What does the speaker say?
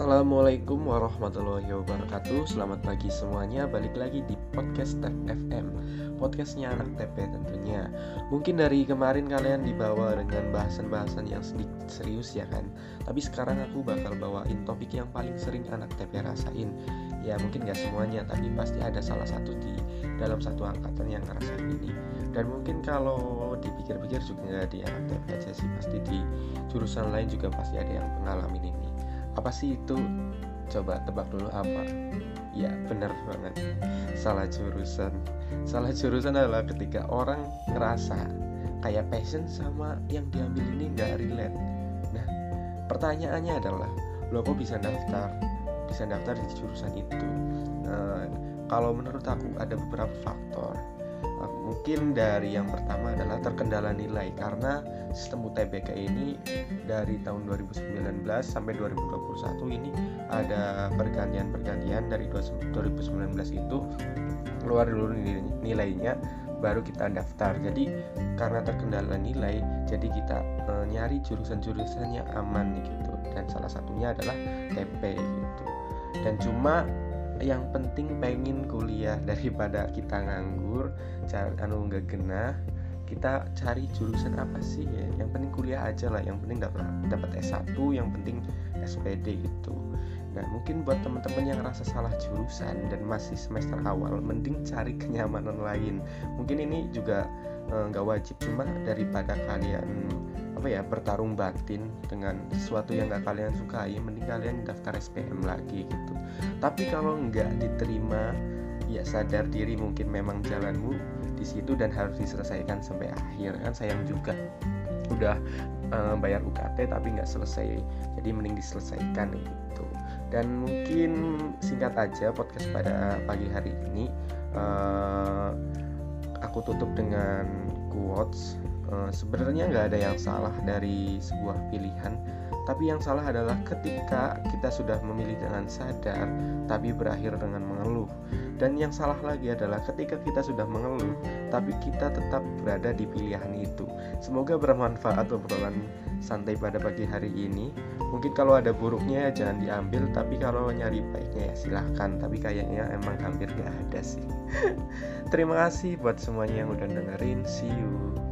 Assalamualaikum warahmatullahi wabarakatuh. Selamat pagi semuanya. Balik lagi di podcast Tep FM Podcastnya anak TP tentunya. Mungkin dari kemarin kalian dibawa dengan bahasan-bahasan yang sedikit serius ya kan? Tapi sekarang aku bakal bawain topik yang paling sering anak TP rasain. Ya mungkin gak semuanya Tapi pasti ada salah satu di dalam satu angkatan yang ngerasain ini. Dan mungkin kalau dipikir-pikir juga di anak TP aja sih Pasti di jurusan lain juga pasti ada yang pengalamin ini apa sih itu? Coba tebak dulu apa? Ya benar banget. Salah jurusan. Salah jurusan adalah ketika orang ngerasa kayak passion sama yang diambil ini nggak relate. Nah pertanyaannya adalah lo kok bisa daftar? Bisa daftar di jurusan itu? Nah, kalau menurut aku ada beberapa faktor mungkin dari yang pertama adalah terkendala nilai karena sistem UTBK ini dari tahun 2019 sampai 2021 ini ada pergantian-pergantian dari 2019 itu keluar dulu nilainya baru kita daftar. Jadi karena terkendala nilai jadi kita e, nyari jurusan-jurusan yang aman gitu. Dan salah satunya adalah TP gitu. Dan cuma yang penting pengen kuliah daripada kita nganggur cari anu nggak genah kita cari jurusan apa sih ya? Yang penting kuliah aja lah yang penting dapat dapat S1 yang penting SPD gitu. Nah mungkin buat teman-teman yang rasa salah jurusan dan masih semester awal mending cari kenyamanan lain. Mungkin ini juga eh, nggak uh, wajib cuma daripada kalian apa ya bertarung batin dengan sesuatu yang gak kalian sukai mending kalian daftar SPM lagi gitu. Tapi kalau nggak diterima ya sadar diri mungkin memang jalanmu di situ dan harus diselesaikan sampai akhir. Kan sayang juga udah uh, bayar UKT tapi nggak selesai. Jadi mending diselesaikan gitu. Dan mungkin singkat aja podcast pada pagi hari ini uh, aku tutup dengan quotes Eh, sebenarnya nggak ada yang salah dari sebuah pilihan tapi yang salah adalah ketika kita sudah memilih dengan sadar tapi berakhir dengan mengeluh. Dan yang salah lagi adalah ketika kita sudah mengeluh tapi kita tetap berada di pilihan itu. Semoga bermanfaat obrolan santai pada pagi hari ini. Mungkin kalau ada buruknya jangan diambil tapi kalau nyari baiknya ya silahkan. Tapi kayaknya emang hampir gak ada sih. Terima kasih buat semuanya yang udah dengerin. See you